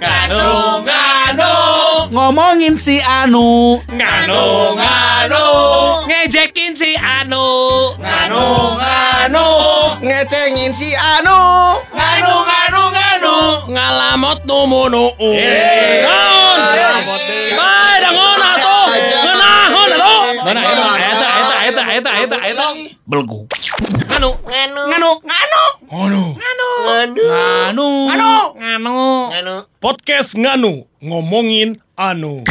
Nganu, nganu, Ngomongin si Anu. Nganu, nganu, ngejekin si Anu, nganu, nganu, ngecengin si Anu. Nganu, nganu, nganu, ngalamot numunu. Naon? Bae dangon atuh. Ngeunahon atuh. Mana eta eta eta eta eta eta eta belgu. Nganu, nganu, nganu, nganu, nganu, nganu, nganu, nganu, Podcast Nganu ngomongin anu.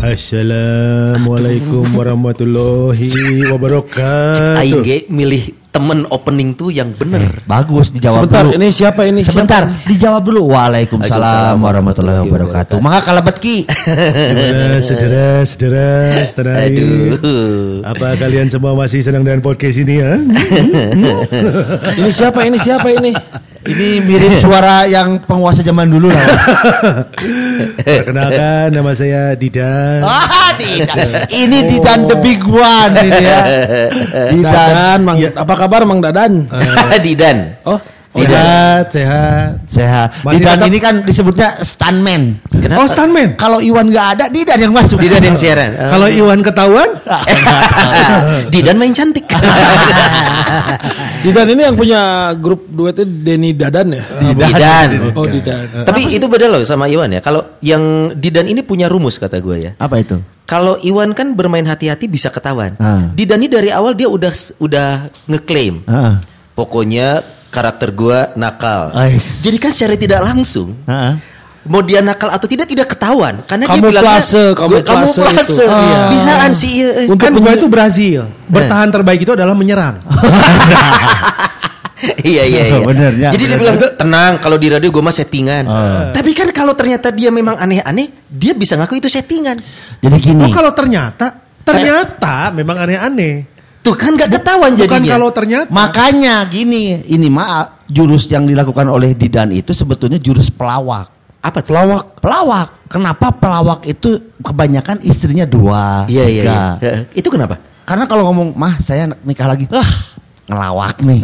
Assalamualaikum warahmatullahi wabarakatuh. Aing ge milih temen opening tuh yang bener. bagus dijawab Sebentar dulu. ini siapa ini? Sebentar siapa? dijawab dulu. Waalaikumsalam warahmatullahi wabarakatuh. maka kalabat ki. Gimana saudara, saudara, saudara? Aduh. Apa kalian semua masih senang dengan podcast ini ya? Ini siapa ini siapa ini? Ini mirip suara yang penguasa zaman dulu lah Perkenalkan nama saya Didan. ah Didan. Ini Didan the big one ini ya. Didan. Dadan Mang apa kabar Mang Dadan? Didan. Oh Sehat, sehat. sehat Masih Didan tetap- ini kan disebutnya stuntman Kenapa? Oh, stuntman. kalau Iwan nggak ada Didan yang masuk Didan yang siaran. Eh, Kalau Iwan ketahuan, Didan main cantik. Didan ini yang punya grup duetnya Denny Dadan ya Didan. Oh Didan Tapi itu beda loh sama Iwan ya. Kalau yang Didan ini punya rumus kata gue ya. apa itu Kalau Iwan kan bermain hati-hati bisa ketahuan. Ah. Didan ini dari awal dia udah udah ngeklaim. Ah. Pokoknya karakter gua nakal. Ais. Jadi kan secara tidak langsung Ah. mau dia nakal atau tidak tidak ketahuan karena dia Kamu bilangnya plase, kamu "Gua- kamu plase plase. itu." Iya. Bisaan sih iya. eh. kan gue itu Brazil. Bertahan terbaik itu adalah menyerang. iya iya iya. Bener, ya, Jadi dia bener. bilang tenang kalau di radio gue mah settingan. Ah. Tapi kan kalau ternyata dia memang aneh-aneh, dia bisa ngaku itu settingan. jadi gini Oh kalau ternyata, ternyata memang aneh-aneh. Tuh kan gak ketahuan Bukan jadinya. kalau ternyata. Makanya gini, ini mah jurus yang dilakukan oleh Didan itu sebetulnya jurus pelawak. apa tuh? Pelawak Pelawak. Kenapa pelawak itu kebanyakan istrinya dua, Iya iya tiga. iya. Eh, Itu kenapa? Karena kalau ngomong, mah saya nikah lagi, ah ngelawak nih.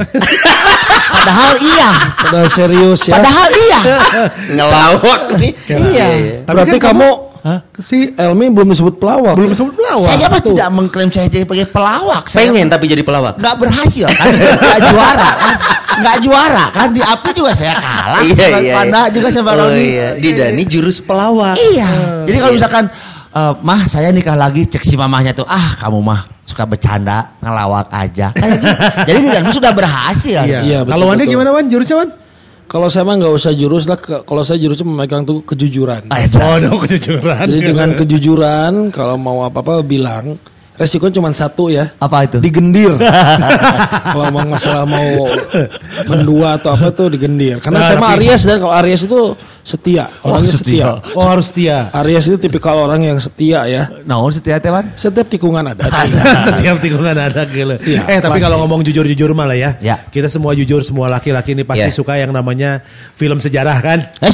Padahal iya, Padahal serius ya padahal iya. Ngelawak nih. Iya. Tapi Berarti kan kamu Hah? Si Elmi belum disebut pelawak belum disebut pelawak. Saya mah tidak mengklaim saya jadi sebagai pelawak. Saya Pengen tapi jadi pelawak. nggak berhasil kan, nggak juara kan, nggak juara kan di api juga saya kalah, Iya, sama iya, Panda iya. juga sama Oh, Roni. iya. Didani jurus pelawak. Iya. Jadi kalau misalkan eh, mah saya nikah lagi cek si mamahnya tuh ah kamu mah suka bercanda ngelawak aja kayak gitu. Jadi Didan sudah berhasil. Iya. Iya, betul, Kalau betul. gimana Wan? Jurusnya Wan? Kalau saya mah nggak usah jurus lah Kalau saya jurusnya memegang tuh kejujuran Ah, itu. Oh, no, kejujuran. Jadi dengan kejujuran Kalau mau apa-apa bilang Resikonya cuma satu ya Apa itu? Digendir Kalau mau masalah mau Mendua atau apa tuh digendir Karena Nah, saya mah Aries dan kalau Aries itu setia Orangnya setia. Oh, harus setia. Aries itu tipikal orang yang setia ya Naon setia teh Wan? Setiap tikungan ada Setiap tikungan ada gila. Iya, eh tapi pasti. kalau ngomong jujur-jujur malah ya, Ya. kita semua jujur semua laki-laki ini pasti Ya. suka yang namanya film sejarah kan? Eh,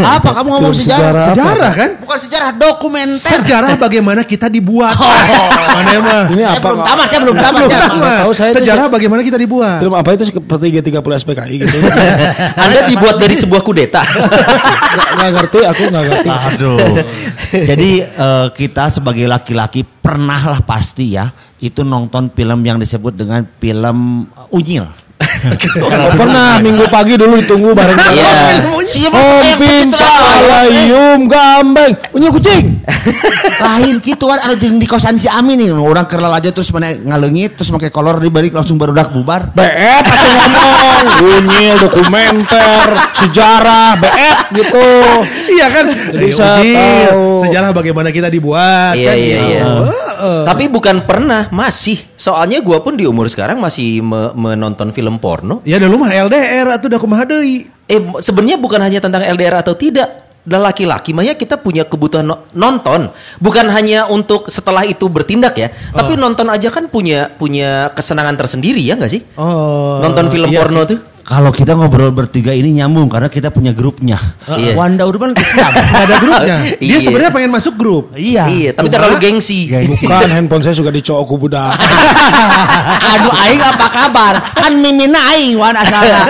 apa kamu ngomong Film sejarah? sejarah. Sejarah kan? Bukan sejarah dokumenter. Sejarah bagaimana kita dibuat. Mana emang? Ini Eh, apa belum tamat ya, belum tamat ya. Tahu saya Sejarah bagaimana kita dibuat. Film apa itu seperti G30 SPKI gitu Anda dibuat dari sebuah kudeta. Nggak ngerti aku nggak ngerti Aduh. Jadi eh, kita sebagai laki-laki pernah lah pasti ya itu nonton film yang disebut dengan film uh, Unyil. Oh, pernah minggu pagi dulu ditunggu bareng Iya. Siapa Om yang Pin seperti itu? Salayum Gambeng Punya kucing Lain gitu kan jeung di kosan si Ami nih orang kerlal aja terus mana ngalengit terus pakai kolor dibalik langsung barudak bubar. BF aku ngomong Unyil dokumenter Sejarah BF gitu Iya kan? Tahu. Sejarah bagaimana kita dibuat. Iya kan iya iya. Heeh. Tapi bukan pernah, masih. Soalnya gua pun di umur sekarang masih me- menonton film porno. Ya udah lu mah LDR atau udah kumaha deui. Eh sebenarnya bukan hanya tentang LDR atau tidak. Dan laki-laki mah ya kita punya kebutuhan no- nonton, bukan hanya untuk setelah itu bertindak ya, tapi nonton aja kan punya punya kesenangan tersendiri ya nggak sih? Oh. Nonton film iya porno sih. tuh? Kalau kita ngobrol bertiga ini nyambung karena kita punya grupnya. Iya. Wanda Urban kita Nggak ada grupnya. Dia Iya. sebenarnya pengen masuk grup. Iya. Iya, tapi Cuma- terlalu gengsi. Bukan handphone saya juga dicok ku budak. Aduh aing apa kabar? Kan mimina aing wan asalnya.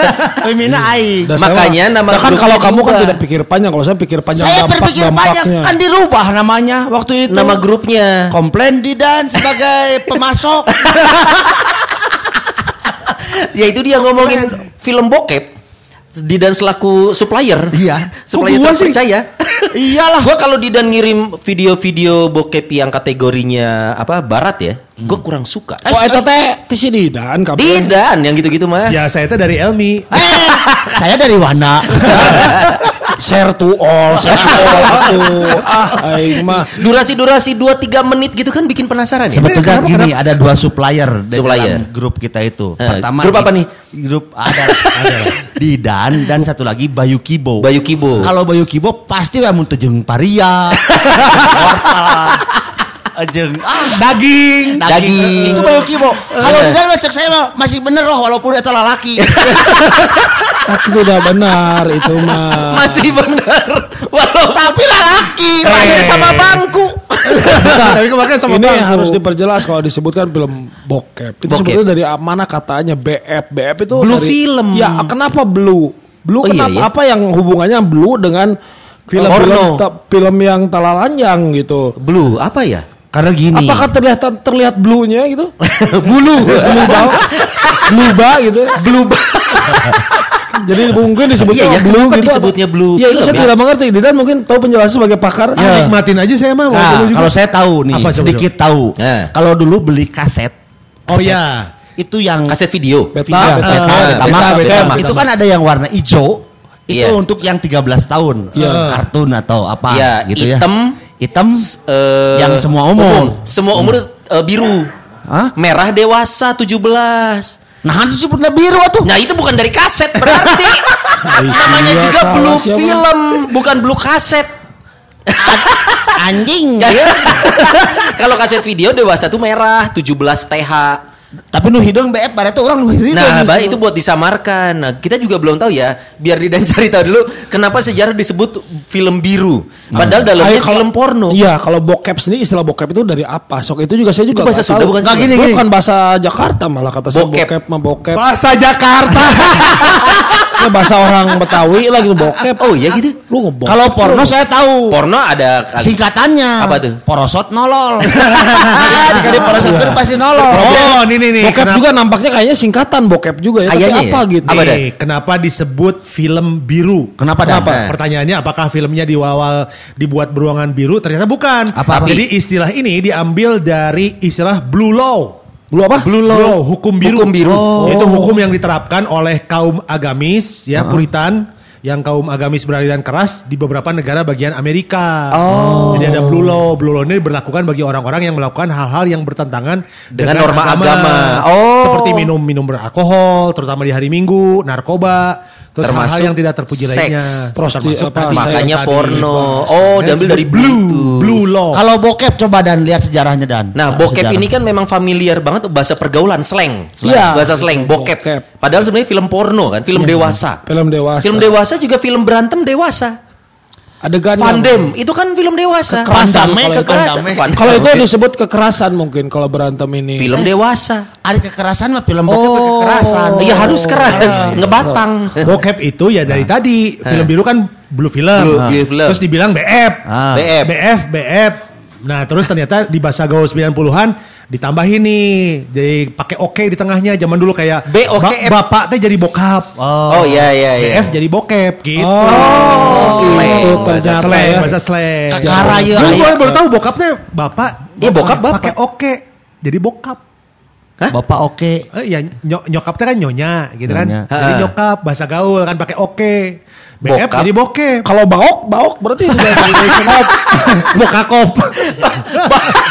Mimina aing. Dan saya Makanya nama Nah, kan kalau kamu kan tidak pikir panjang, kalau saya pikir panjang Saya dampak berpikir panjang kan dirubah namanya waktu itu. Nama grupnya. Komplain Didan sebagai pemasok. Ya itu dia ngomongin film bokep. Didan selaku supplier. Iya. supplier gua sih? terpercaya. Iyalah. Gua kalau Didan ngirim video-video bokep yang kategorinya apa barat ya, gua kurang suka. Oh, itu teh si Didan kabeh. Didan yang gitu-gitu mah. Ya saya itu dari Elmi. Eh, saya dari Wana. Share to all, share to all atuh. Ah, aing mah. Durasi-durasi 2-3 menit gitu kan bikin penasaran ya. Sebetulnya Kenapa- gini, ada dua supplier, Supplier. dalam grup kita itu. Eh, Pertama grup apa nih? Grup ada, ada Didan dan satu lagi Bayu Kibo. Bayu Kibo. Kalau Bayu Kibo pasti ya mun teu jeung paria. jeung ah Daging. Daging. Itu Bayu Kibo. Kalau Eh. Didan mah cek saya mah masih bener loh walaupun eta lalaki. Itu udah benar itu mah. Masih benar. Walau Tapi lalaki. terakhir Eh. sama bangku. Tapi kemarin sama ini bangku. harus diperjelas kalau disebutkan film bokep. Itu sebetulnya dari mana katanya BF. BF itu Blue dari- film. Ya, kenapa blue? Blue Oh, iya, kenapa? iya. Apa yang hubungannya blue dengan Film film film yang talalanjang gitu? Blue apa ya? Karena gini. Apakah terlihat terlihat blue-nya gitu? Bulu, blue bau, blue ba gitu. Blue ba. Jadi mungkin disebutnya Iya, ya, blue gitu. disebutnya blue Ya itu film saya ya? tidak mengerti. Dan mungkin tahu penjelasan sebagai pakar. Ah, nikmatin aja saya mah. Nah, kalau saya tahu nih, Apa, coba, sedikit tahu. Eh. Kalau dulu beli kaset. Oh kaset, iya. Itu yang Kaset video. Beta, Iya, beta, beta, Ah, beta, beta, max. beta, max. Itu kan ada yang warna hijau. Itu Iya. untuk yang 13 tahun. Iya. Kartun atau apa Iya, gitu ya. hitam, Hitam. Eh, Yang semua umum. Semua umur eh, biru. Hah? Merah dewasa 17. Nah, itu sebutnya biru atuh. Nah, itu bukan dari kaset berarti. Namanya iya, juga salah blue siapa? film, bukan blue kaset. Anjing. Ya, Kalau kaset video dewasa tuh merah 17 TH. Tapi nu hidung BF bare tuh orang nu hidung. Nah. Bah, itu buat disamarkan. Nah, kita juga belum tahu ya. Biar Didan cari tahu dulu kenapa sejarah disebut film biru. Padahal dalamnya Ayo, kalau- film porno. Iya, kalau bokep sendiri istilah bokep itu dari apa? Sok itu juga saya juga Itu bahasa nggak Sunda bukan gini, gini. Bukan bahasa Jakarta malah kata saya Bokep. bokep mah bokep. Bahasa Jakarta. Ya, bahasa orang Betawi lah gitu bokep. Oh iya gitu. Lu ngebokep. Kalau porno saya tahu. Porno ada Singkatannya. Apa tuh? Porosot nolol. Dikali porosot itu pasti nolol. oh, ini nih nih. bokep Kenapa- juga nampaknya kayaknya singkatan bokep juga ya. Tapi Kayaknya apa ya. gitu? Apa? Nih, kenapa disebut film biru? Kenapa dah? Kenapa? Nah. Pertanyaannya apakah filmnya di awal dibuat beruangan biru? Ternyata bukan. Apa-apa? Jadi istilah ini diambil dari istilah blue law. Lu apa? Blue law, hukum biru. Hukum biru. Oh. Itu hukum yang diterapkan oleh kaum agamis, ya puritan, yang kaum agamis beraliran keras di beberapa negara bagian Amerika. Oh. Jadi ada blue law. Blue law ini diberlakukan bagi orang-orang yang melakukan hal-hal yang bertentangan Dengan norma agama. Oh. Seperti minum minum beralkohol, terutama di hari Minggu, narkoba, terus Termasuk yang tidak terpuji seks. lainnya. Prosti- Termasuk apa, tadi. Makanya Tadi. porno. Oh, Nah, diambil dari blue, blue. blue law. Kalau bokep coba dan lihat sejarahnya dan. Nah, bokep ini kan memang familiar banget bahasa pergaulan slang. Iya. Bahasa slang bokep. Bokep. Padahal sebenarnya film porno kan, film dewasa. Film dewasa. Film dewasa juga film berantem dewasa. Adegan Van Damme itu kan film dewasa. Kekerasan kalau itu. Kekerasan. Kalau itu disebut kekerasan mungkin kalau berantem ini. film dewasa. ada kekerasan mah film bokep Oh. kekerasan. Iya harus keras, ngebatang. Bokep itu ya dari tadi film biru kan blue film. Blue- Nah. blue film. Terus dibilang BF. Ah. BF. BF, BF. Nah, terus ternyata di bahasa gaul 90-an ditambahin nih. Jadi pakai oke di tengahnya zaman dulu kayak B, oke, F. bapak teh jadi bokap. Oh, iya iya iya. BF jadi bokep gitu. Oh, slang. itu bahasa ternyata slang, ya. bahasa slang. Kekara ya, gue baru tahu bokapnya bapak. Iya, bokap bapak. Pakai oke. Jadi bokap. Bapak oke. Eh, ya ny- nyokap teh kan nyonya gitu kan. Nyonya. Jadi Ha. nyokap bahasa gaul kan pakai oke. BF Bokap. jadi bokep. Kalau baok, baok berarti udah combination of. Bokakop.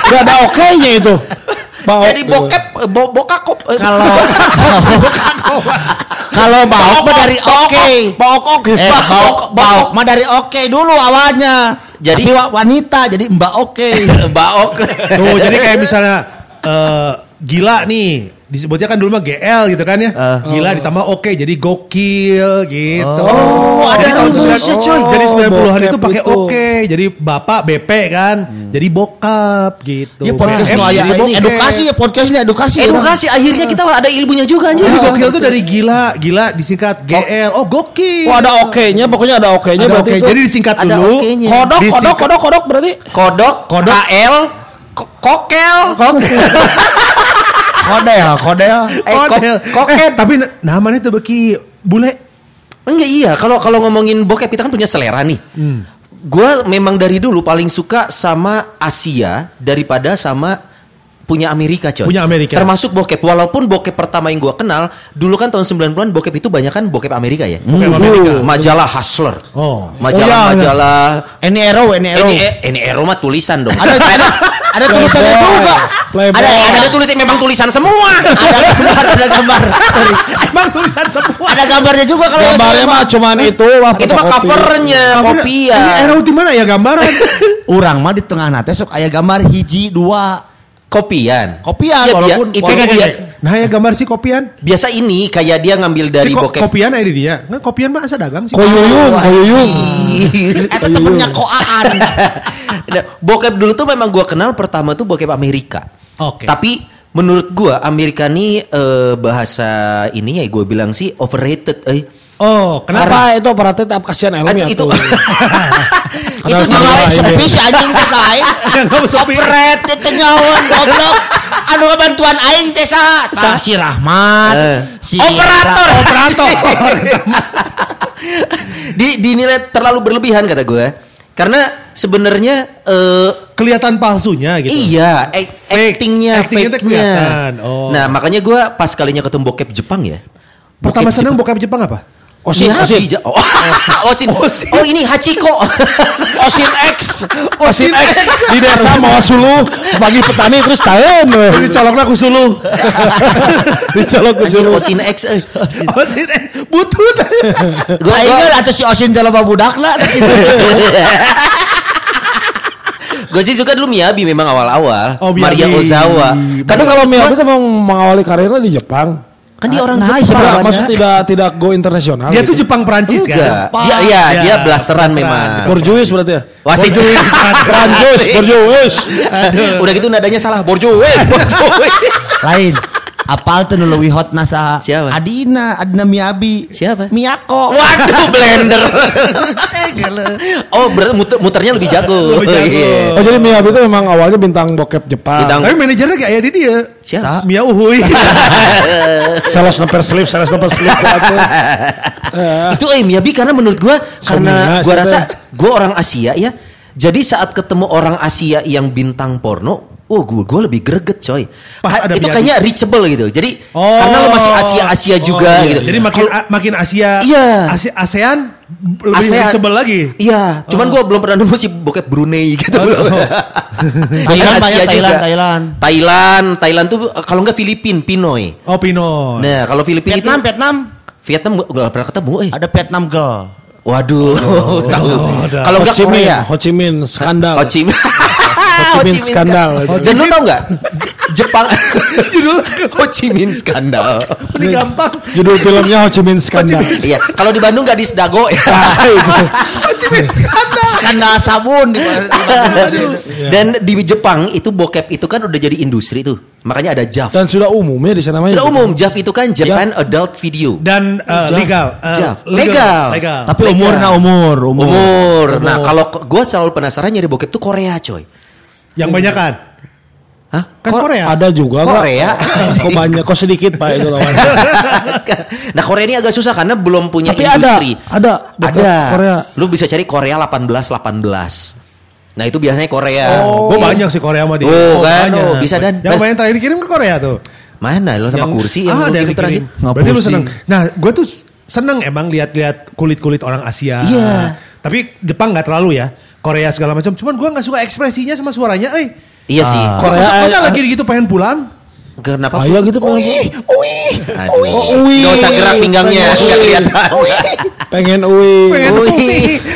Udah ada oke-nya itu. Baok. Jadi bokep eh, bo bokakop. eh, Kalau kalau baok mah dari oke. Baok oke. Eh, baok, baok mah dari oke dulu awalnya. Jadi- Tapi wa- wanita jadi mbak oke. Baok. Tuh, jadi kayak misalnya eh, gila nih. disebutnya kan dulu mah GL gitu kan ya. Gila ditambah oke jadi gokil gitu. Oh, ada Jadi tahun rumusnya, 90 coy. Jadi 90-an bokep itu pakai itu. oke. Jadi bapak BP kan. Jadi bokap gitu. Ya podcast aya jadi ini bokep. edukasi ya podcast ini edukasi. Edukasi akhirnya kita ada ilmunya juga anjir. Jadi gokil tuh dari gila, gila disingkat GL. Oh gokil. Oh ada oke-nya, pokoknya ada oke-nya Ada berarti oke. itu. Jadi disingkat Ada dulu. oke-nya. kodok, kodok, Disingkat- kodok, kodok berarti. Kodok, Kodok. KL, ko- kokel. Kodel, kodel. Eh, kok- Kodel. koket. Eh, tapi na- namanya tuh beki bule. Enggak iya, kalau kalau ngomongin bokep kita kan punya selera nih. Gua memang dari dulu paling suka sama Asia daripada sama punya Amerika coy. Punya Amerika. Termasuk bokep. Walaupun bokep pertama yang gua kenal dulu kan tahun 90-an bokep itu banyak kan bokep Amerika ya. Bokep Amerika. Majalah Hustler. Oh. Majalah-majalah Ini Ero, ini Ero. ini eh, ini Ero mah tulisan dong. Ada ada ada tulisannya juga. Playboy. Ada ada, ada tulisan memang tulisan semua. ada gambar, ada gambar. Sorry. Emang tulisan semua. Ada gambarnya juga kalau Gambarnya mah cuman itu wah, itu mah covernya, Ini kopian. Ero di mana ya gambaran? Orang mah di tengah nate sok aya gambar hiji dua Kopian. kopian Ya, walaupun biar- itu walaupun- dia. Nah ya gambar si kopian. Biasa ini kayak dia ngambil dari si ko- bokep. kopian di dia. Nggak kopian mah asa dagang sih. Koyuyung, koyuyung. Eta temennya koaan. Nah, bokep dulu tuh memang gua kenal pertama tuh bokep Amerika. Oke. Tapi menurut gua Amerika nih eh, bahasa ininya ya gue bilang sih overrated. Eh. Oh, kenapa? Kenapa itu operatif apa kasihan elem ya itu tuh. itu sama salah ini. Sepi si anjing teh lain. Operet teh nyawan goblok. Anu bantuan aing teh saha? Si Rahmat. Eh. Si operator. Ra- Operator. Di, dinilai terlalu berlebihan kata gue. Karena sebenarnya eh, Kelihatan palsunya gitu. Iya, Fake. actingnya, Actingnya fake-nya. kelihatan. Oh. Nah, makanya gue pas kalinya ketemu bokep Jepang ya. Pertama Bokep seneng bokep Jepang apa? Osin, Miyabi Osin. Ja- Oh, Osin. Osin. Oh, ini Hachiko. Osin X. Osin X di desa Mawasulu bagi petani terus tahun. Dicolokna ku suluh. Dicolok ke Anjir, suruh. Osin X. Eh. Oh, si eh, butut. Gua, kan atuh si Osin jalan budak lah. Gua sih suka dulu Miyabi memang awal-awal. Oh, Miyabi. Maria Ozawa. Tapi kalau Miyabi itu memang mengawali karirnya di Jepang. kan dia orang Nah, Jepang. Sebenarnya. maksud tidak tidak go internasional. Dia gitu. tuh Jepang Perancis Enggak. kan? Dia, iya, Ya, dia blasteran blasteran. memang. Borjuis berarti ya. Wasit. Prancis, Borjuis. Udah gitu nadanya salah. Borjuis, Borjuis. Lain. Apal tuh nu leuwih hot nasa Siapa? Adina, Adina Miyabi. Siapa? Miyako. Waduh, blender. oh, berarti muter, muternya lebih jago. Lebih jago. Iya. Oh jadi Miyabi itu memang awalnya bintang bokep Jepang. Bintang- Tapi manajernya kayak di dia. Siapa? Mia Uhuy. Sales neper slip, sales neper slip. Eh, itu eh Miyabi karena menurut gua karena Somnia, gua rasa gua orang Asia ya. Jadi saat ketemu orang Asia yang bintang porno, oh gua gua lebih greget coy. Pas ada itu Miyabi. kayaknya reachable gitu. Jadi Oh. karena lo masih Asia Asia juga iya. gitu. Jadi makin a- makin Asia, Iya. Asi- ASEAN lebih ASEAN. reachable lagi. Iya, cuman gua belum pernah nemu si bokep Brunei gitu. Oh, belum. oh. Thailand Asia banyak, juga. Thailand, Thailand. Thailand, Thailand tuh kalau nggak Filipin, Pinoy. Oh Pino. Nah, kalau Filipin Vietnam, itu Vietnam. Vietnam nggak pernah ketemu eh. Ada Vietnam girl. Waduh, tahu. udah. Kalau Ho nggak Chi Minh, Korea, Ho Chi Minh skandal. Ho Chi Minh. Ho Chi Minh skandal. Dan lu tau nggak? Jepang judul Ho Chi Minh skandal. Ini gampang. Judul filmnya Ho Chi Minh skandal. Iya, kalau di Bandung nggak di Sedago ya. Skandal sabun di, di Dan di Jepang itu bokep itu kan udah jadi industri tuh. Makanya ada JAV. Dan sudah umumnya di sana. Sudah ya. umum JAV itu kan Japan Adult Video. Dan uh, Jaf. legal. Uh, Jaf. Legal. Legal. Tapi umurnya umur, umur. Umur. Nah, kalau gue selalu penasaran nyari bokep tuh Korea, coy. Yang banyak kan? Hah? Kan Kor- Korea. Ada juga? Korea. Kok banyak, kok sedikit Pak itu lawan. nah Korea ini agak susah karena belum punya Tapi ada, industri. ada, bokep Ada. Korea. Lu bisa cari Korea 18 18. Nah itu biasanya Korea. Gue banyak sih Korea mah di. Oh, kan, oh, bisa, Dan. Yang main terakhir dikirim ke Korea tuh. Mana lo sama Yang- kursi yang ah, lu ada kirim terakhir? Berarti lu seneng. Nah, gue tuh seneng emang lihat-lihat kulit-kulit orang Asia. Iya. Tapi Jepang nggak terlalu ya. Korea segala macam. Cuman gue nggak suka ekspresinya sama suaranya. Eh, Iya sih. Korea, masa, masa eh, lagi gitu pengen pulang? Kenapa? Ayah gitu pengen, Aduh. Oh, ui. Gak usah gerak pinggangnya, ui. kelihatan. pengen ui. Pengen Ui. ui.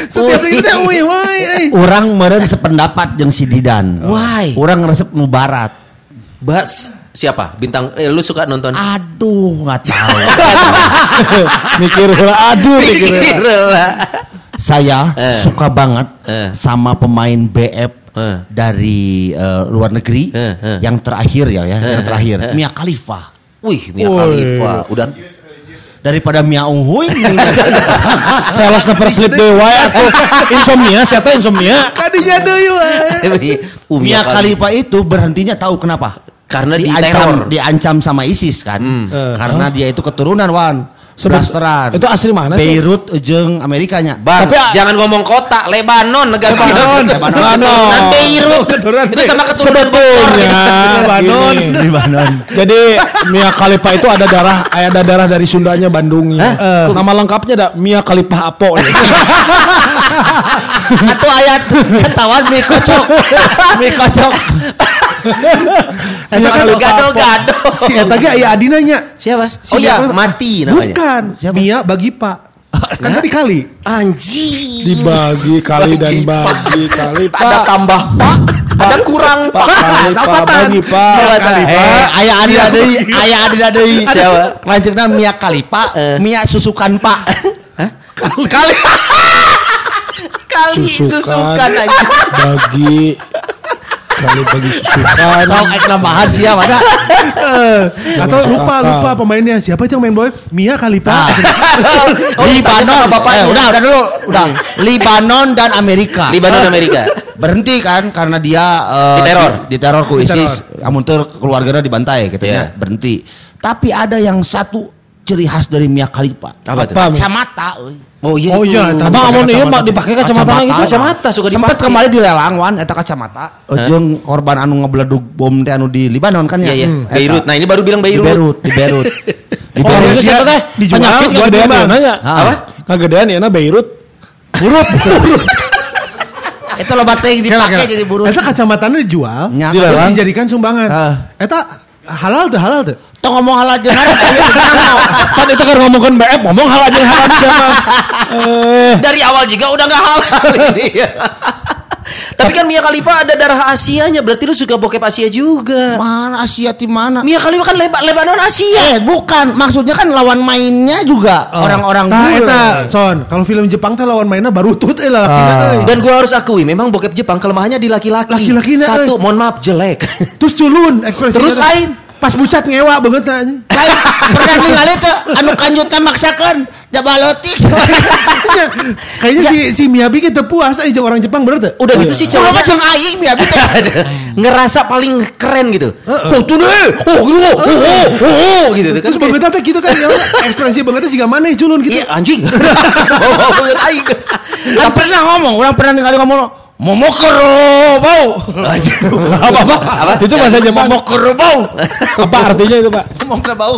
Setiap hari kita ui, why, eh. Orang meren sependapat jeung si Didan. Why? Orang resep nu barat. Bas, Siapa? Bintang eh, lu suka nonton? Aduh, nggak tahu. mikir heula, aduh mikir lah. Saya Eh. suka banget Eh. sama pemain BF Eh. dari eh, luar negeri Eh, eh. yang terakhir ya, ya, yang Eh, terakhir eh. Mia Khalifa. Wih, Mia. Khalifa. Udah Daripada Mia Unhui, Sales never sleep dewa atau insomnia, siapa insomnia? Kadinya deui wae. Uh, Mia Khalifa itu berhentinya tahu kenapa? Karena diancam, diteror. diancam sama ISIS kan. Karena dia itu keturunan Wan. Sebut- Blasteran. itu asli mana sih? Beirut jeung Amerikanya. Bang, Tapi- jangan ngomong kota, Lebanon negara Lebanon. Lebanon. Keturunan Beirut. Itu sama keturunan. Sebetulnya Lebanon. gini. Libanon. Jadi Mia Khalifa itu ada darah ada darah dari Sundanya Bandungnya. Nama lengkapnya ada Mia Khalifa Apo. Atau ayat ketahuan mie kocok. Mie kocok. Eta kan Gado-gado. si eta ge aya adinanya. Siapa? Si Oh iya, mati namanya. Bukan. Mia bagi Pak. Kan tadi kali. Anjing. Dibagi kali dan bagi kali Ada Pak. tambah Pak, ada kurang Pak Pak. kali Pak bagi Pak. Eh, ayah adina deui, ayah adina deui. Siapa? Lanjutnya Mia Khalifa, Mia susukan Pak. Kali. Kali susukan aja. bagi kali bagi susukan. Sok ek nambahan sia masa. Atau masuk lupa lupa pemainnya. Siapa itu yang main boy? Mia kali Pak. Nah, Oh, Libanon, sama bapaknya. eh, udah udah dulu, udah. Libanon dan Amerika. Libanon Amerika. berhenti kan karena dia eh, Diteror. di, diteror ku ISIS amun teu keluarganya dibantai gitu ya berhenti tapi ada yang satu ciri khas dari Mia Khalifa Apa? Apa, kacamata euy. Oh iya. Oh itu. iya, Abang amun ieu mah dipakai kacamata gitu. Kacamata suka Sempet dipakai. kemarin dilelang wan eta kacamata jeung korban anu ngebledug bom teh anu di Libanon kan ya Iya, iya. Beirut. Nah, ini baru bilang di Beirut. Beirut di Beirut di Oh, Beirut itu siapa teh? Penyakit buat kagedean diembang. ya nanya. Apa? Kagedean ya na Beirut. burut itu lo bating dipakai jadi burut Eta kacamatanya dijual. Dijadikan sumbangan. Eta halal tuh halal tuh. tong ngomong hal aja Kan itu kan ngomongkan BF, ngomong hal aja hal aja. Eh, Dari awal juga udah nggak halal ini. Tapi kan Mia Khalifa ada darah Asianya, berarti lu suka bokep Asia juga. mana Asia di mana Mia Khalifa kan Leba- Lebanon Asia. Eh bukan, maksudnya kan lawan mainnya juga orang-orang Nah, bule. eta son, kalau film Jepang teh lawan mainnya baru tut eh lah. Ah. Dan gua harus akui, memang bokep Jepang kelemahannya di laki-laki. Laki-lakinya, Satu, eh. mohon maaf, jelek. Terus culun ekspresi. Terus lain. Pas bucat ngewa banget aja. Lain pernah ningali teh anu kanjutna maksakeun jabalotik. Kayaknya si si Miyabi kita puas aja orang Jepang bener tuh. Udah gitu sih Kalau cowoknya jeung aing biar teh. ngerasa paling keren gitu. Oh tuh deh, oh gitu, oh, oh, oh, oh, gitu kan. Terus banget teh gitu kan ya, ekspresi banget juga mana culun gitu. Iya anjing. Oh, banget aing. Kan pernah ngomong, orang pernah ningali ngomong momokoro bau. apa apa? Apa? Itu bahasa Jepang. Momokoro bau. Apa artinya itu, Pak? Momokoro bau.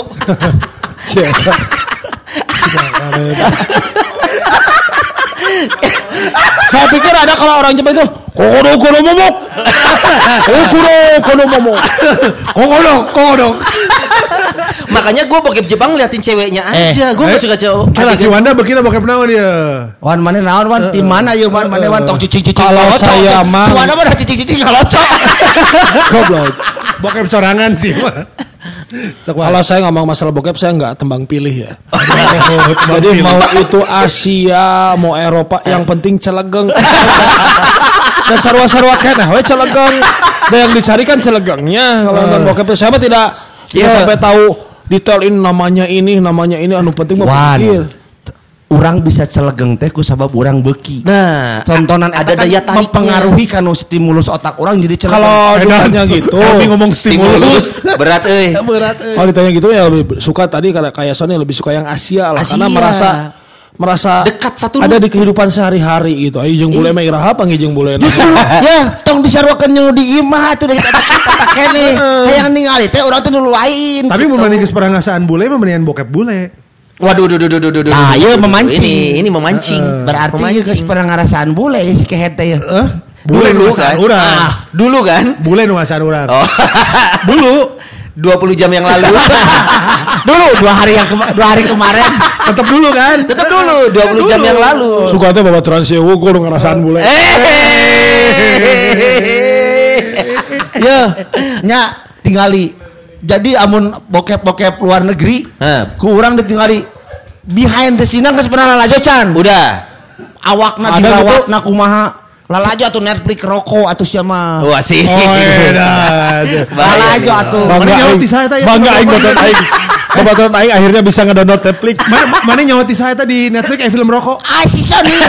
Saya pikir ada kalau orang Jepang itu kodo kodo momok. Oh kodo kodo momok. Kokodok, kokodok. Makanya gue bokep Jepang liatin ceweknya aja. gue gak suka cowok. Kala si Wanda begini bokep naon dia. Wan mana naon wan tim mana ieu wan mana wan tong cicing-cicing. Kalau ngalocok. saya mah- Cuana mah cicing-cicing ngalocok. Goblok. Bokep sorangan sih. Kalau saya ngomong masalah bokep saya nggak tembang pilih ya. Jadi mau itu Asia, mau Eropa, yang penting celegeng. Dan sarwa-sarwa kena, we celegeng. Dan yang dicari kan celegengnya. Kalau nonton bokep saya mah tidak Iya. sampai tahu detailin namanya ini, namanya ini, anu penting Wan. pikir. Urang bisa celegeng teh ku sabab urang beuki. Nah, tontonan ada kan daya tariknya. mempengaruhi kan stimulus otak orang jadi celegeng. Kalau ditanya gitu, Tapi ngomong stimulus. berat eh. Berat. eh. kalau ditanya gitu ya lebih suka tadi kayak kayak Sony lebih suka yang Asia lah karena Asia. merasa merasa Dekat satu ada di kehidupan sehari-hari gitu. Ayo jeung bule mah iraha panggil jeung bule. Justru ya tong disarwakeun jeung di imah atuh dari kata-kata kene. Hayang ningali teh urang teh nu lain. Tapi gitu. membanding keseparangasaan bule mah mendingan bokep bule. Waduh, duh, duh, duh, duh, duh, duh, Ah, duh, iya, memancing. Ini, ini memancing. berarti Memancing. geus pernah ngarasaan bule ya si kehet teh ya. Eh? Dulu Bule nu kan? urang. Ah, dulu kan? Bule nu ngasaan urang. Oh. Dulu 20 jam yang lalu. Dulu dua hari yang kema- dua hari kemarin. tetap dulu kan. Tetap dulu 20 jam yang lalu. Suka teh bawa trans sewu gue udah ngerasaan bule. Eh. ya, nya tingali Jadi amun bokep-bokep luar negeri, Hah. kurang ditinggali behind the scene geus pernah lalajo can. Udah. Awakna Ada dirawatna kumaha. Lalajo atuh Netflix rokok atuh sia mah. Wah sih. Oh, edan. Lalajo. Bangga Mana nyawa aing. ti saya ya, Bangga aing nonton. baturan aing. Kebetulan aing akhirnya bisa ngedownload Netflix. Mana mana nyawa ti saya tadi Netflix eh film rokok. Ah si Sony.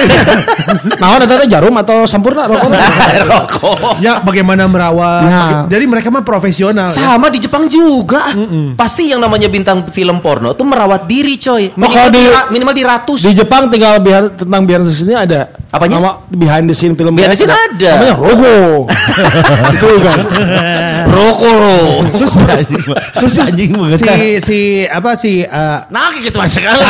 Nah, ada jarum atau sampurna rokoknya? Rokok. Ya bagaimana merawat. Ya. Jadi mereka mah profesional. ya. Sama di Jepang juga. Pasti yang namanya bintang film porno tuh merawat diri, coy. Minimal, kalau di, minimal di ratus. Di Jepang tinggal biar tentang the scene ada. Apanya? Nama behind the scene film. Behind the scene ada. Namanya Rogo. Itu kan. Rokok. Terus Terus anjing banget. si si apa si eh, Nah gitu sekali.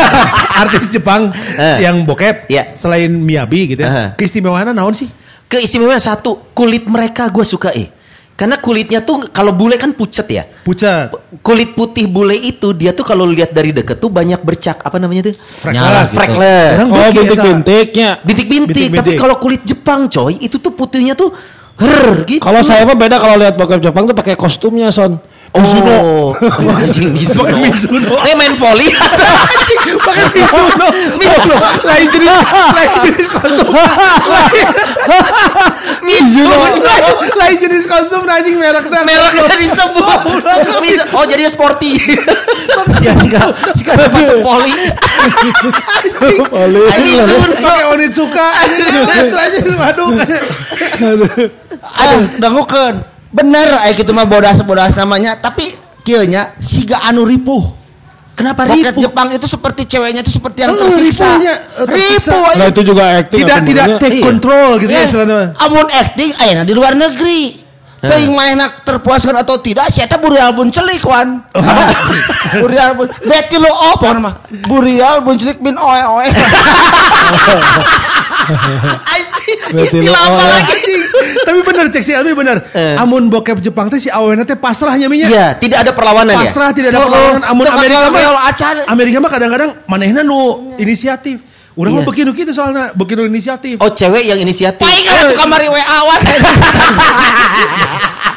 artis Jepang Eh. yang bokep Iya. selain Miyabi gitu ya. Keistimewaannya naon sih? Keistimewaan satu, kulit mereka gue suka eh. Karena kulitnya tuh kalau bule kan pucet ya. Pucat. Kulit putih bule itu dia tuh kalau lihat dari deket tuh banyak bercak apa namanya tuh? Nyala gitu. Freckles. Orang Oh, bintik-bintiknya. Bintik-bintik. Tapi kalau kulit Jepang coy, itu tuh putihnya tuh her gitu. Kalau saya mah beda kalau lihat bokep Jepang tuh pakai kostumnya son. Oh, anjing Mizuno. Pakai Mizuno. Dia main volley. Pakai Mizuno. Mizuno. Lain jenis, lain jenis kostum. Mizuno. Lain- Lain jenis kostum anjing merek dah. Mereknya disebut. Mizuno. Oh, jadi sporty. Sia sika sika sepatu poli. Boleh. Pakai Onitsuka. Anjing, Waduh. Aduh, dangukeun. Bener aya kitu mah bodas-bodas namanya, tapi kieu nya siga anu ripuh. Kenapa Roket ribu? Jepang itu seperti ceweknya itu seperti yang Eh, tersiksa. ripuhnya, eh. Ripuh. Nah itu juga acting. Tidak tidak take Iya. control gitu ya Eh, istilahnya. amun acting ayeuna di luar negeri. Teuing manehna terpuaskan atau tidak, saya teh burial bun celik wan. burial bun, beti lo oh mah. Burial bun celik bin oe oe. Anjing, istilah apa oh, ya. lagi? Tapi bener cek si Almi bener. Eh. Amun bokep Jepang teh si awena teh pasrahnya minya. Iya, tidak ada perlawanan ya. Pasrah tidak ada Oh, perlawanan. oh. Amun Teu Amerika mah acan. Amerika mah kadang-kadang manehna nu inisiatif. Urang Iya. mah begini gitu soalnya, begini inisiatif. Oh, cewek yang inisiatif. Paling kan tuh kamari WA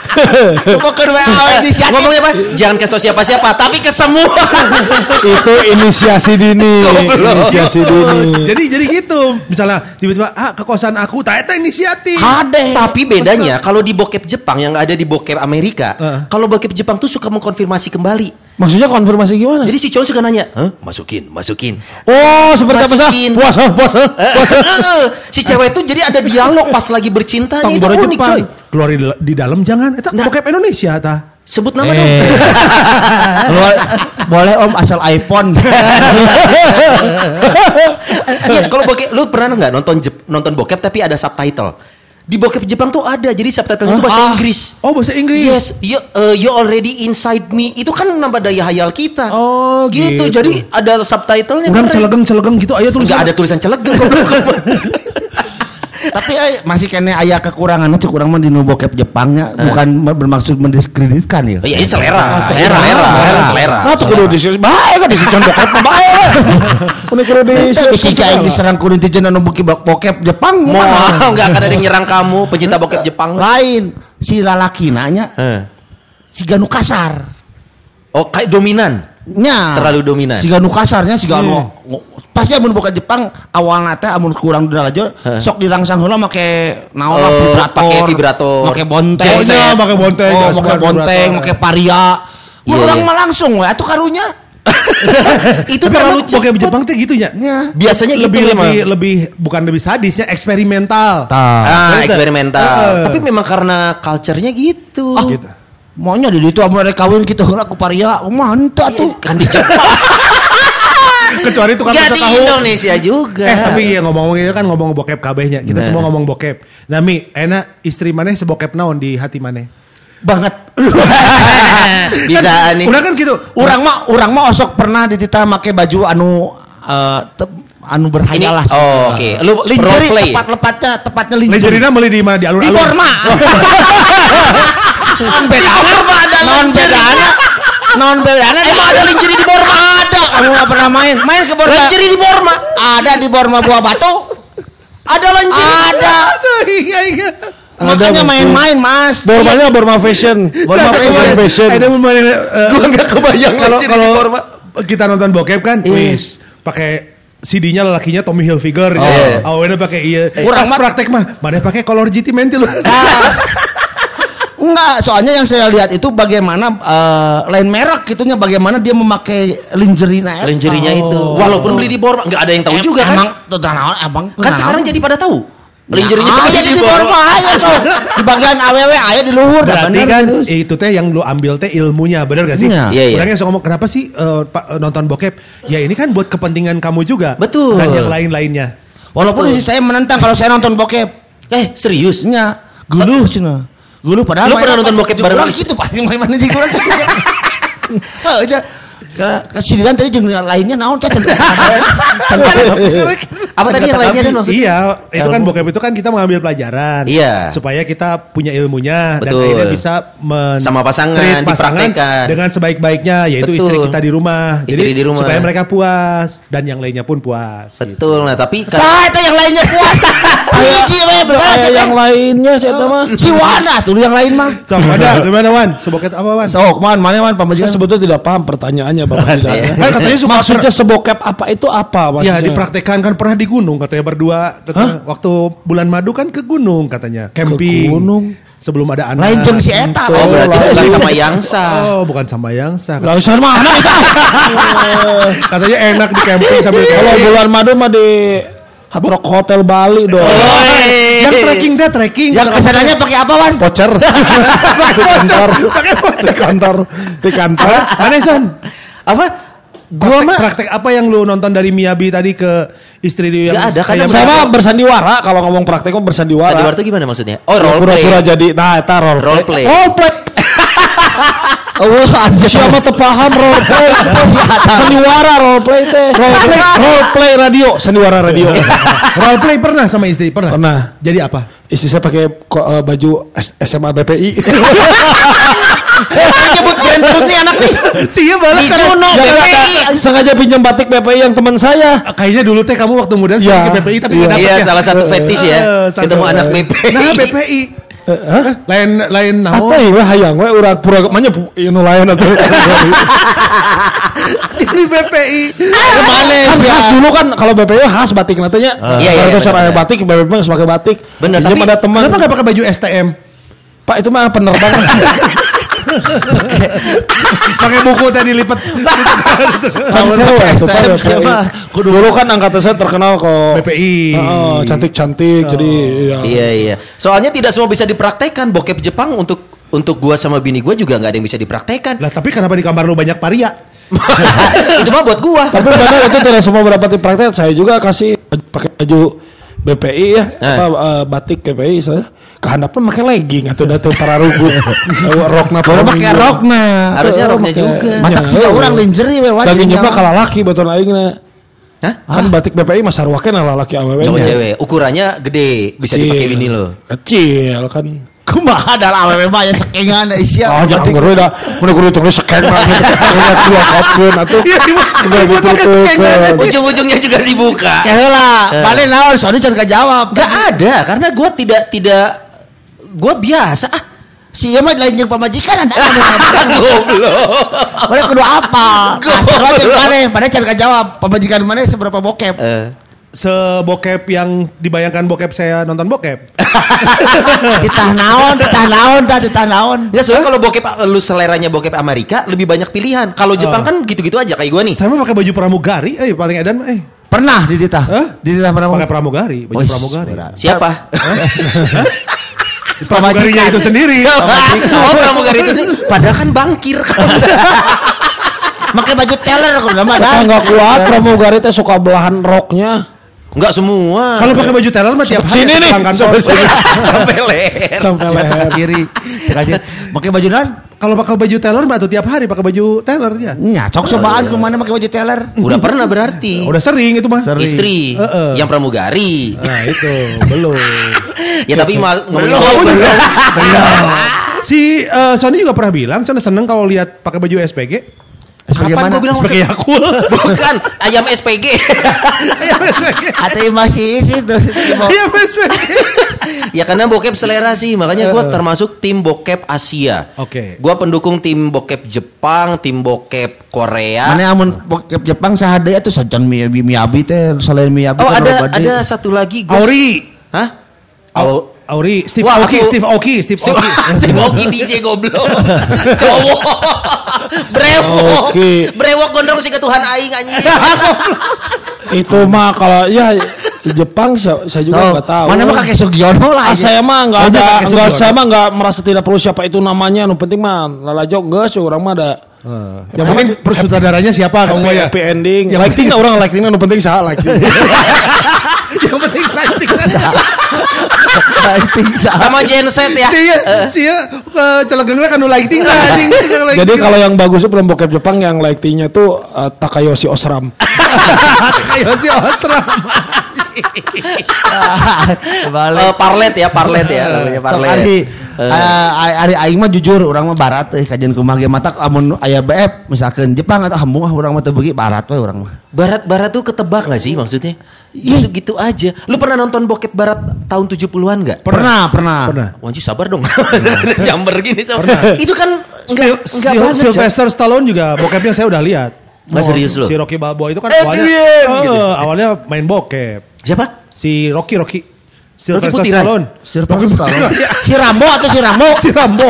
wan. Bukan WA we inisiatif. Ngomongnya apa? Jangan ke siapa-siapa, tapi ke semua. itu inisiasi dini. inisiasi dini. Jadi jadi gitu. Misalnya tiba-tiba ah ke kosan aku, tak eta inisiatif. Ade. Tapi bedanya kalau di bokep Jepang yang ada di bokep Amerika, kalau bokep Jepang tuh suka mengkonfirmasi kembali. Maksudnya konfirmasi gimana? Jadi si cowok suka nanya, "Hah? Masukin, masukin." oh seperti apa sih? Masukin. Puasa, puasa, Eh, puasa. eh, si cewek itu jadi ada dialog pas lagi bercinta Tong itu boro unik coy. Keluar di, di dalam jangan. Eta Nah. bokep Indonesia ta. Sebut nama Eh. dong. Keluar, boleh om asal iPhone. Iya, kalau bokep lu pernah nggak nonton nonton bokep tapi ada subtitle? Di bokep Jepang tuh ada, jadi subtitle itu bahasa Ah. Inggris. Oh bahasa Inggris. Yes, you, uh, you already inside me. Itu kan nambah daya hayal kita. Oh, gitu. gitu. Jadi ada subtitlenya. Urang keren. celegeng-celegeng gitu aya tulisan. Nggak ada tulisan celegeng. Tapi eh, masih kena aya kekurangannya cek urang mah di bokep Jepangnya bukan bermaksud mendiskreditkan ya. Oh, iya, ini selera. Selera, selera, selera, selera. Nah tuh kudu di bae kan di bokep bae. Kudu kudu di Tapi si aing diserang ku netizen anu bokep Jepang Mau mah nggak akan ada yang nyerang kamu pencinta bokep Jepang? lain si lalaki nanya Eh. si ganu kasar Oh, kayak dominan. Nya Terlalu dominan. si ganu kasarnya si ganu pasti amun buka Jepang awal nate amun kurang udah aja sok dirangsang heula make naon lah Oh, vibrator pakai vibrator. make bonteng. Oh, pakai bonteng, oh, make bonteng make paria Iya, orang iya. mah langsung we atuh karunya itu Tapi terlalu cepet. Jepang teh gitu ya. nya Biasanya gitu lebih memang. lebih lebih bukan lebih sadis ya eksperimental. Ah, Betul. eksperimental. Eh. Tapi memang karena culture-nya gitu. Ah, Gitu. Maunya di ditu amun ada kawin gitu heula ku paria mantap tuh Kan di. Kecuali itu kan Gak di tahu. Indonesia juga. Eh tapi ya ngomong-ngomong itu kan ngomong bokep kabehnya. Kita semua ngomong bokep. Nah Mi, enak istri maneh sebokep naon di hati maneh? banget Bisa nih. Udah kan gitu. Urang mah urang mah osok pernah dititah make baju anu eh, te- anu berhayal lah. oh, oke. Lu role Lingerie tepat lepatnya tepatnya lingerie. Lejerina beli di mana di Di alun-alun. Borma. Non bedana. Non bedana. Non bedana. Emang ada lingerie di Borma? Ada. Kamu nggak pernah main? Main ke Borma. Lingerie di Borma. Ada di Borma Buah Batu. Ada lingerie. Ada. Iya iya. Makanya main-main mas. Bormanya Borma Fashion. Borma Fashion. Fashion. Ada momen eh, Gua nggak kebayang kalau kalau kita nonton bokep kan, Iya. wis pakai CD-nya lelakinya Tommy Hilfiger Oh. ya. Awalnya pakai iya. Kurang Pas praktek mah, mana pakai color GT mentil. Enggak, soalnya yang saya lihat itu bagaimana eh, lain merek gitunya bagaimana dia memakai lingerie eta. Lingerie-nya itu. Walaupun beli di Borma nggak ada yang tahu Em- juga kan. Emang tuh naon emang Kan sekarang jadi pada tahu. Lingerie-nya ah, pakai jadi di Borma aja so. Di bagian AWW aya di luhur Berarti bener kan gitu. itu teh yang lu ambil teh ilmunya, bener gak sih? Iya. Iya, iya. Orangnya suka ngomong kenapa sih eh, Pak, eh, nonton bokep? Ya ini kan buat kepentingan kamu juga. Betul. Dan yang lain-lainnya. Walaupun sih saya menentang kalau saya nonton bokep. Eh serius? Nya, geluh cenah. Geluh padahal Lu main pernah nonton bokep bareng istri? gitu pasti di urang gitu. Heuh, aja. Ke ke sinian tadi jeung lainnya naon teh. Apa tadi yang lainnya dan maksudnya? Iya, itu kan bokep itu kan kita mengambil pelajaran. Iya. Supaya kita punya ilmunya dan Betul. akhirnya bisa men- Sama pasangan, dipraktekkan. dengan sebaik-baiknya yaitu Betul. istri kita di rumah. Istri di rumah. supaya mereka puas dan yang lainnya pun puas. gitu. Betul. Nah tapi kan Tah eta yang lainnya puas. Hiji we yang lainnya saya tahu mah. Ciwana tuh yang lain mah. So, ada gimana Wan? Sebokep apa Wan? Sok, man, mana man Saya pamajikan. sebetulnya tidak paham pertanyaannya Bapak. Iya. Kan katanya suka Maksudnya sebokep apa itu apa maksudnya? Ya dipraktekkan kan pernah di gunung katanya berdua Katanya waktu bulan madu kan ke gunung katanya camping gunung? sebelum ada anak Lain jeung si eta. Oh berarti bukan sama Yangsa. oh bukan sama yang sah Lah usaha mana itu? katanya enak di camping sambil Kalau bulan madu mah di Hard Rock Hotel Bali dong. yang trekking deh trekking Yang ke sananya pakai apa, Wan? Voucher di kantor, di kantor, di kantor. mana son Apa? Gua praktek, mah praktek apa yang lu nonton dari Miyabi tadi ke istri dia yang ada, karena kayak Saya mereka- mah bersandiwara kalau ngomong praktek mah bersandiwara. Sandiwara itu gimana maksudnya? Oh role play. Pura-pura jadi nah eta role Role play. Role play. Oh, anjir. Siapa teu paham role play? Sandiwara role play teh. Role play, role play radio, sandiwara radio. role play pernah sama istri pernah Pernah. jadi apa Istri saya pakai eh, baju S- SMA BPI. Nyebut brand terus nih anak nih. sih ya balas Mizuno Jangan BPI. ada- sengaja pinjam batik BPI yang teman saya. kayaknya dulu teh kamu waktu muda Iya. ke BPI tapi Iya. nggak dapet Iya ya. salah satu fetish ya. Eh, Ketemu anak BPI. Nah, BPI. Lain lain naon? Atau lah hayang we urang pura manya inu lain atuh. Ini BPI. Ke mana kan khas dulu kan kalau BPI khas batik nantinya. Iya, iya, Kalau cara aya benar. batik BPI pakai batik. Benar, tapi ada teman. Kenapa nggak pakai baju STM? Pak itu mah penerbangan. Pakai buku tadi lipat. kan cewek tuh siapa? Dulu kan angkatan saya terkenal kok. BPI. Heeh, cantik-cantik jadi ya. Iya iya. Soalnya tidak semua bisa dipraktekkan. Bokep Jepang untuk untuk gua sama bini gua juga nggak ada yang bisa dipraktekkan. Lah tapi kenapa di kamar lu banyak paria? itu mah buat gua. Tapi benar itu tidak semua berapa praktek. Saya juga kasih pakai baju BPI ya, Nah. apa eh, batik BPI saya. Kehandapnya pakai legging atau datu para rugu. Rokna Baru pakai rok nah. Harusnya roknya pakai- juga. Mata sih orang lingerie we Dan nyepa kalah laki betul aingna. Hah? Kan batik BPI mah sarwakeun lah laki awewe. Cowok cewek. Ukurannya gede, bisa dipakai bini lo. Kecil kan. Kumaha adalah awewe mah ya sakingan isia. Ah jangan ngeri dah. Mun kudu tulis sekeng lah. Kudu dua kopkeun atuh. Udah gitu tuh. Ujung-ujungnya juga dibuka. Ya lah, Eh. balik naon soalnya jangan jawab. Gak ada, karena gua tidak tidak gua biasa ah. Si ieu mah lain jeung pamajikan anda. Goblok. Boleh kudu apa? Kasar aja mana? Padahal jangan jawab. Pamajikan mana seberapa bokep? Eh, Sebokep yang dibayangkan bokep saya nonton bokep. Ditah naon, ditah naon, tah ditah naon. Nggak soalnya kalau bokep lu seleranya bokep Amerika lebih banyak pilihan. Kalau Jepang kan gitu-gitu aja kayak gua nih. Saya mah pakai baju pramugari, eh paling edan mah eh. Pernah di ditah? Hah? Di ditah pernah. Pakai pramugari, baju pramugari. berat. Siapa? Pramugarinya itu sendiri. oh pramugari itu sih. Padahal kan bangkir. Pakai baju teller kok nama Ah, nggak kuat pramugari teh suka belahan roknya. Enggak semua. Kalau pakai baju teller mah tiap hari Sini nih. kantor. sampai leher. Sampai leher. kiri. Aja. Pakai baju non? Kalau pakai baju teller mah tuh tiap hari pakai baju teller ya. Nyacok cobaan ke mana pakai baju teller? Udah pernah berarti. Udah sering itu mah. Sering. Istri Heeh. yang pramugari. Nah itu belum. ya tapi mal ngomongin Kamu bokep. juga. Si eh, Sony juga pernah bilang, Sony seneng kalau lihat pakai baju SPG. SPG Kapan mana? gue bilang Sebagai Yakul. Bukan, ayam SPG. Atau masih isi tuh. Iya, SPG. ya karena bokep selera sih, makanya gue termasuk tim bokep Asia. Oke. Gue pendukung tim bokep Jepang, tim bokep Korea. Mana amun bokep Jepang sahade atuh sajan Miyabi Miyabi teh selain Miyabi Oh kan ada ada satu lagi Gus. Auri. Hah? Oh, Auri, Steve Wah, Aoki, aku- Steve Aoki, Steve Steve Aoki. Steve Aoki DJ goblok. Cowok. Brewok. Brewok gondrong sih ke Tuhan aing anjing. Itu mah kalau ya Jepang saya, saya juga So, nggak tahu. Mana mah kakek Sugiono lah. Ah, saya mah nggak ada, dia pakai nggak Sugiono. saya mah nggak merasa tidak perlu siapa itu namanya. Nu penting mah lalajok geus orang mah ada. Yang penting persutradaranya siapa kamu ya? happy ending. Lighting orang lighting nu penting saha lighting. Yang penting lighting. Lighting. Sama genset ya. Sia, sia ke celegengna kan lighting lah anjing. Jadi kalau yang bagus itu film bokep Jepang yang lightingnya tuh eh, Takayoshi Osram. kayak si Ostram. Balik. Eh, parlet ya, parlet ya namanya parlet. ari Eh, eh, ari aing mah jujur urang mah barat teh kajian kumaha ge mata amun aya BF misalkan Jepang atau hambung ah urang mah teu beuki barat we urang mah. Barat-barat tuh ketebak gak sih maksudnya? Iya. Gitu-gitu aja. Lu pernah nonton bokep barat tahun 70-an gak? Pernah, pernah. Pernah. Wanji sabar dong. Nyamber gini sama. Itu kan enggak Sil- enggak banget. Sylvester Stallone juga bokepnya saya udah lihat. Ah, serius lu? Si Rocky Balboa itu kan Adrian, awalnya Eh, gitu. awalnya main bokep. Siapa? Si Rocky Rocky. Sylvester Putih, Ray. Stallone. Sylvester Stallone. Si Rambo atau si Rambo? Si Rambo.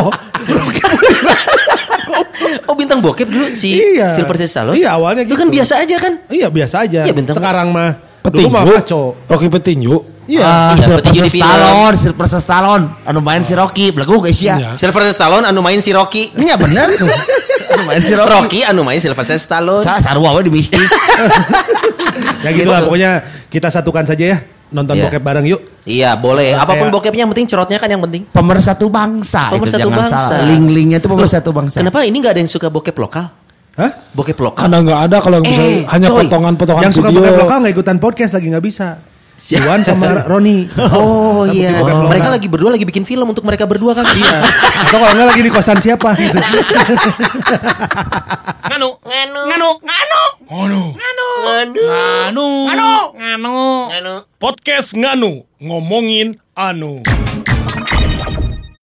Oh bintang bokep dulu si Iya. Sylvester Stallone. Iya, awalnya Itu kan gitu. biasa aja kan? Iya biasa aja. Iya, bintang- Sekarang mah dulu Petinju. mah kacau. Rocky Petinju. Iya. Ah, Iya, petinju Sylvester. Stallone, Sylvester Stallone, anu main si Rocky, belagu guys ya. Iya. Sylvester Stallone anu main si Rocky. Iya bener. anu main si Rocky. Rocky anu main Sylvester Stallone. Sa sarua we di mistik. Ya gitu lah pokoknya kita satukan saja ya. Nonton Iya. bokep bareng yuk. Iya boleh. Nah, Apa pun kayak- bokepnya yang penting cerotnya kan yang penting. Pemersatu bangsa Pemersatu itu jangan bangsa. salah. Link-linknya itu pemersatu Loh, bangsa. Kenapa ini nggak ada yang suka bokep lokal? Hah? Bokep lokal. Karena nggak ada kalau bisa Eh, hanya potongan-potongan Yang suka video. bokep lokal nggak ikutan podcast lagi nggak bisa. Iwan sama Roni. Oh iya. Mereka lagi berdua lagi bikin film untuk mereka berdua kan? Iya. Atau kalau nggak lagi di kosan siapa gitu. Nganu, nganu, nganu, nganu, nganu, nganu, nganu, nganu, nganu, podcast nganu ngomongin anu.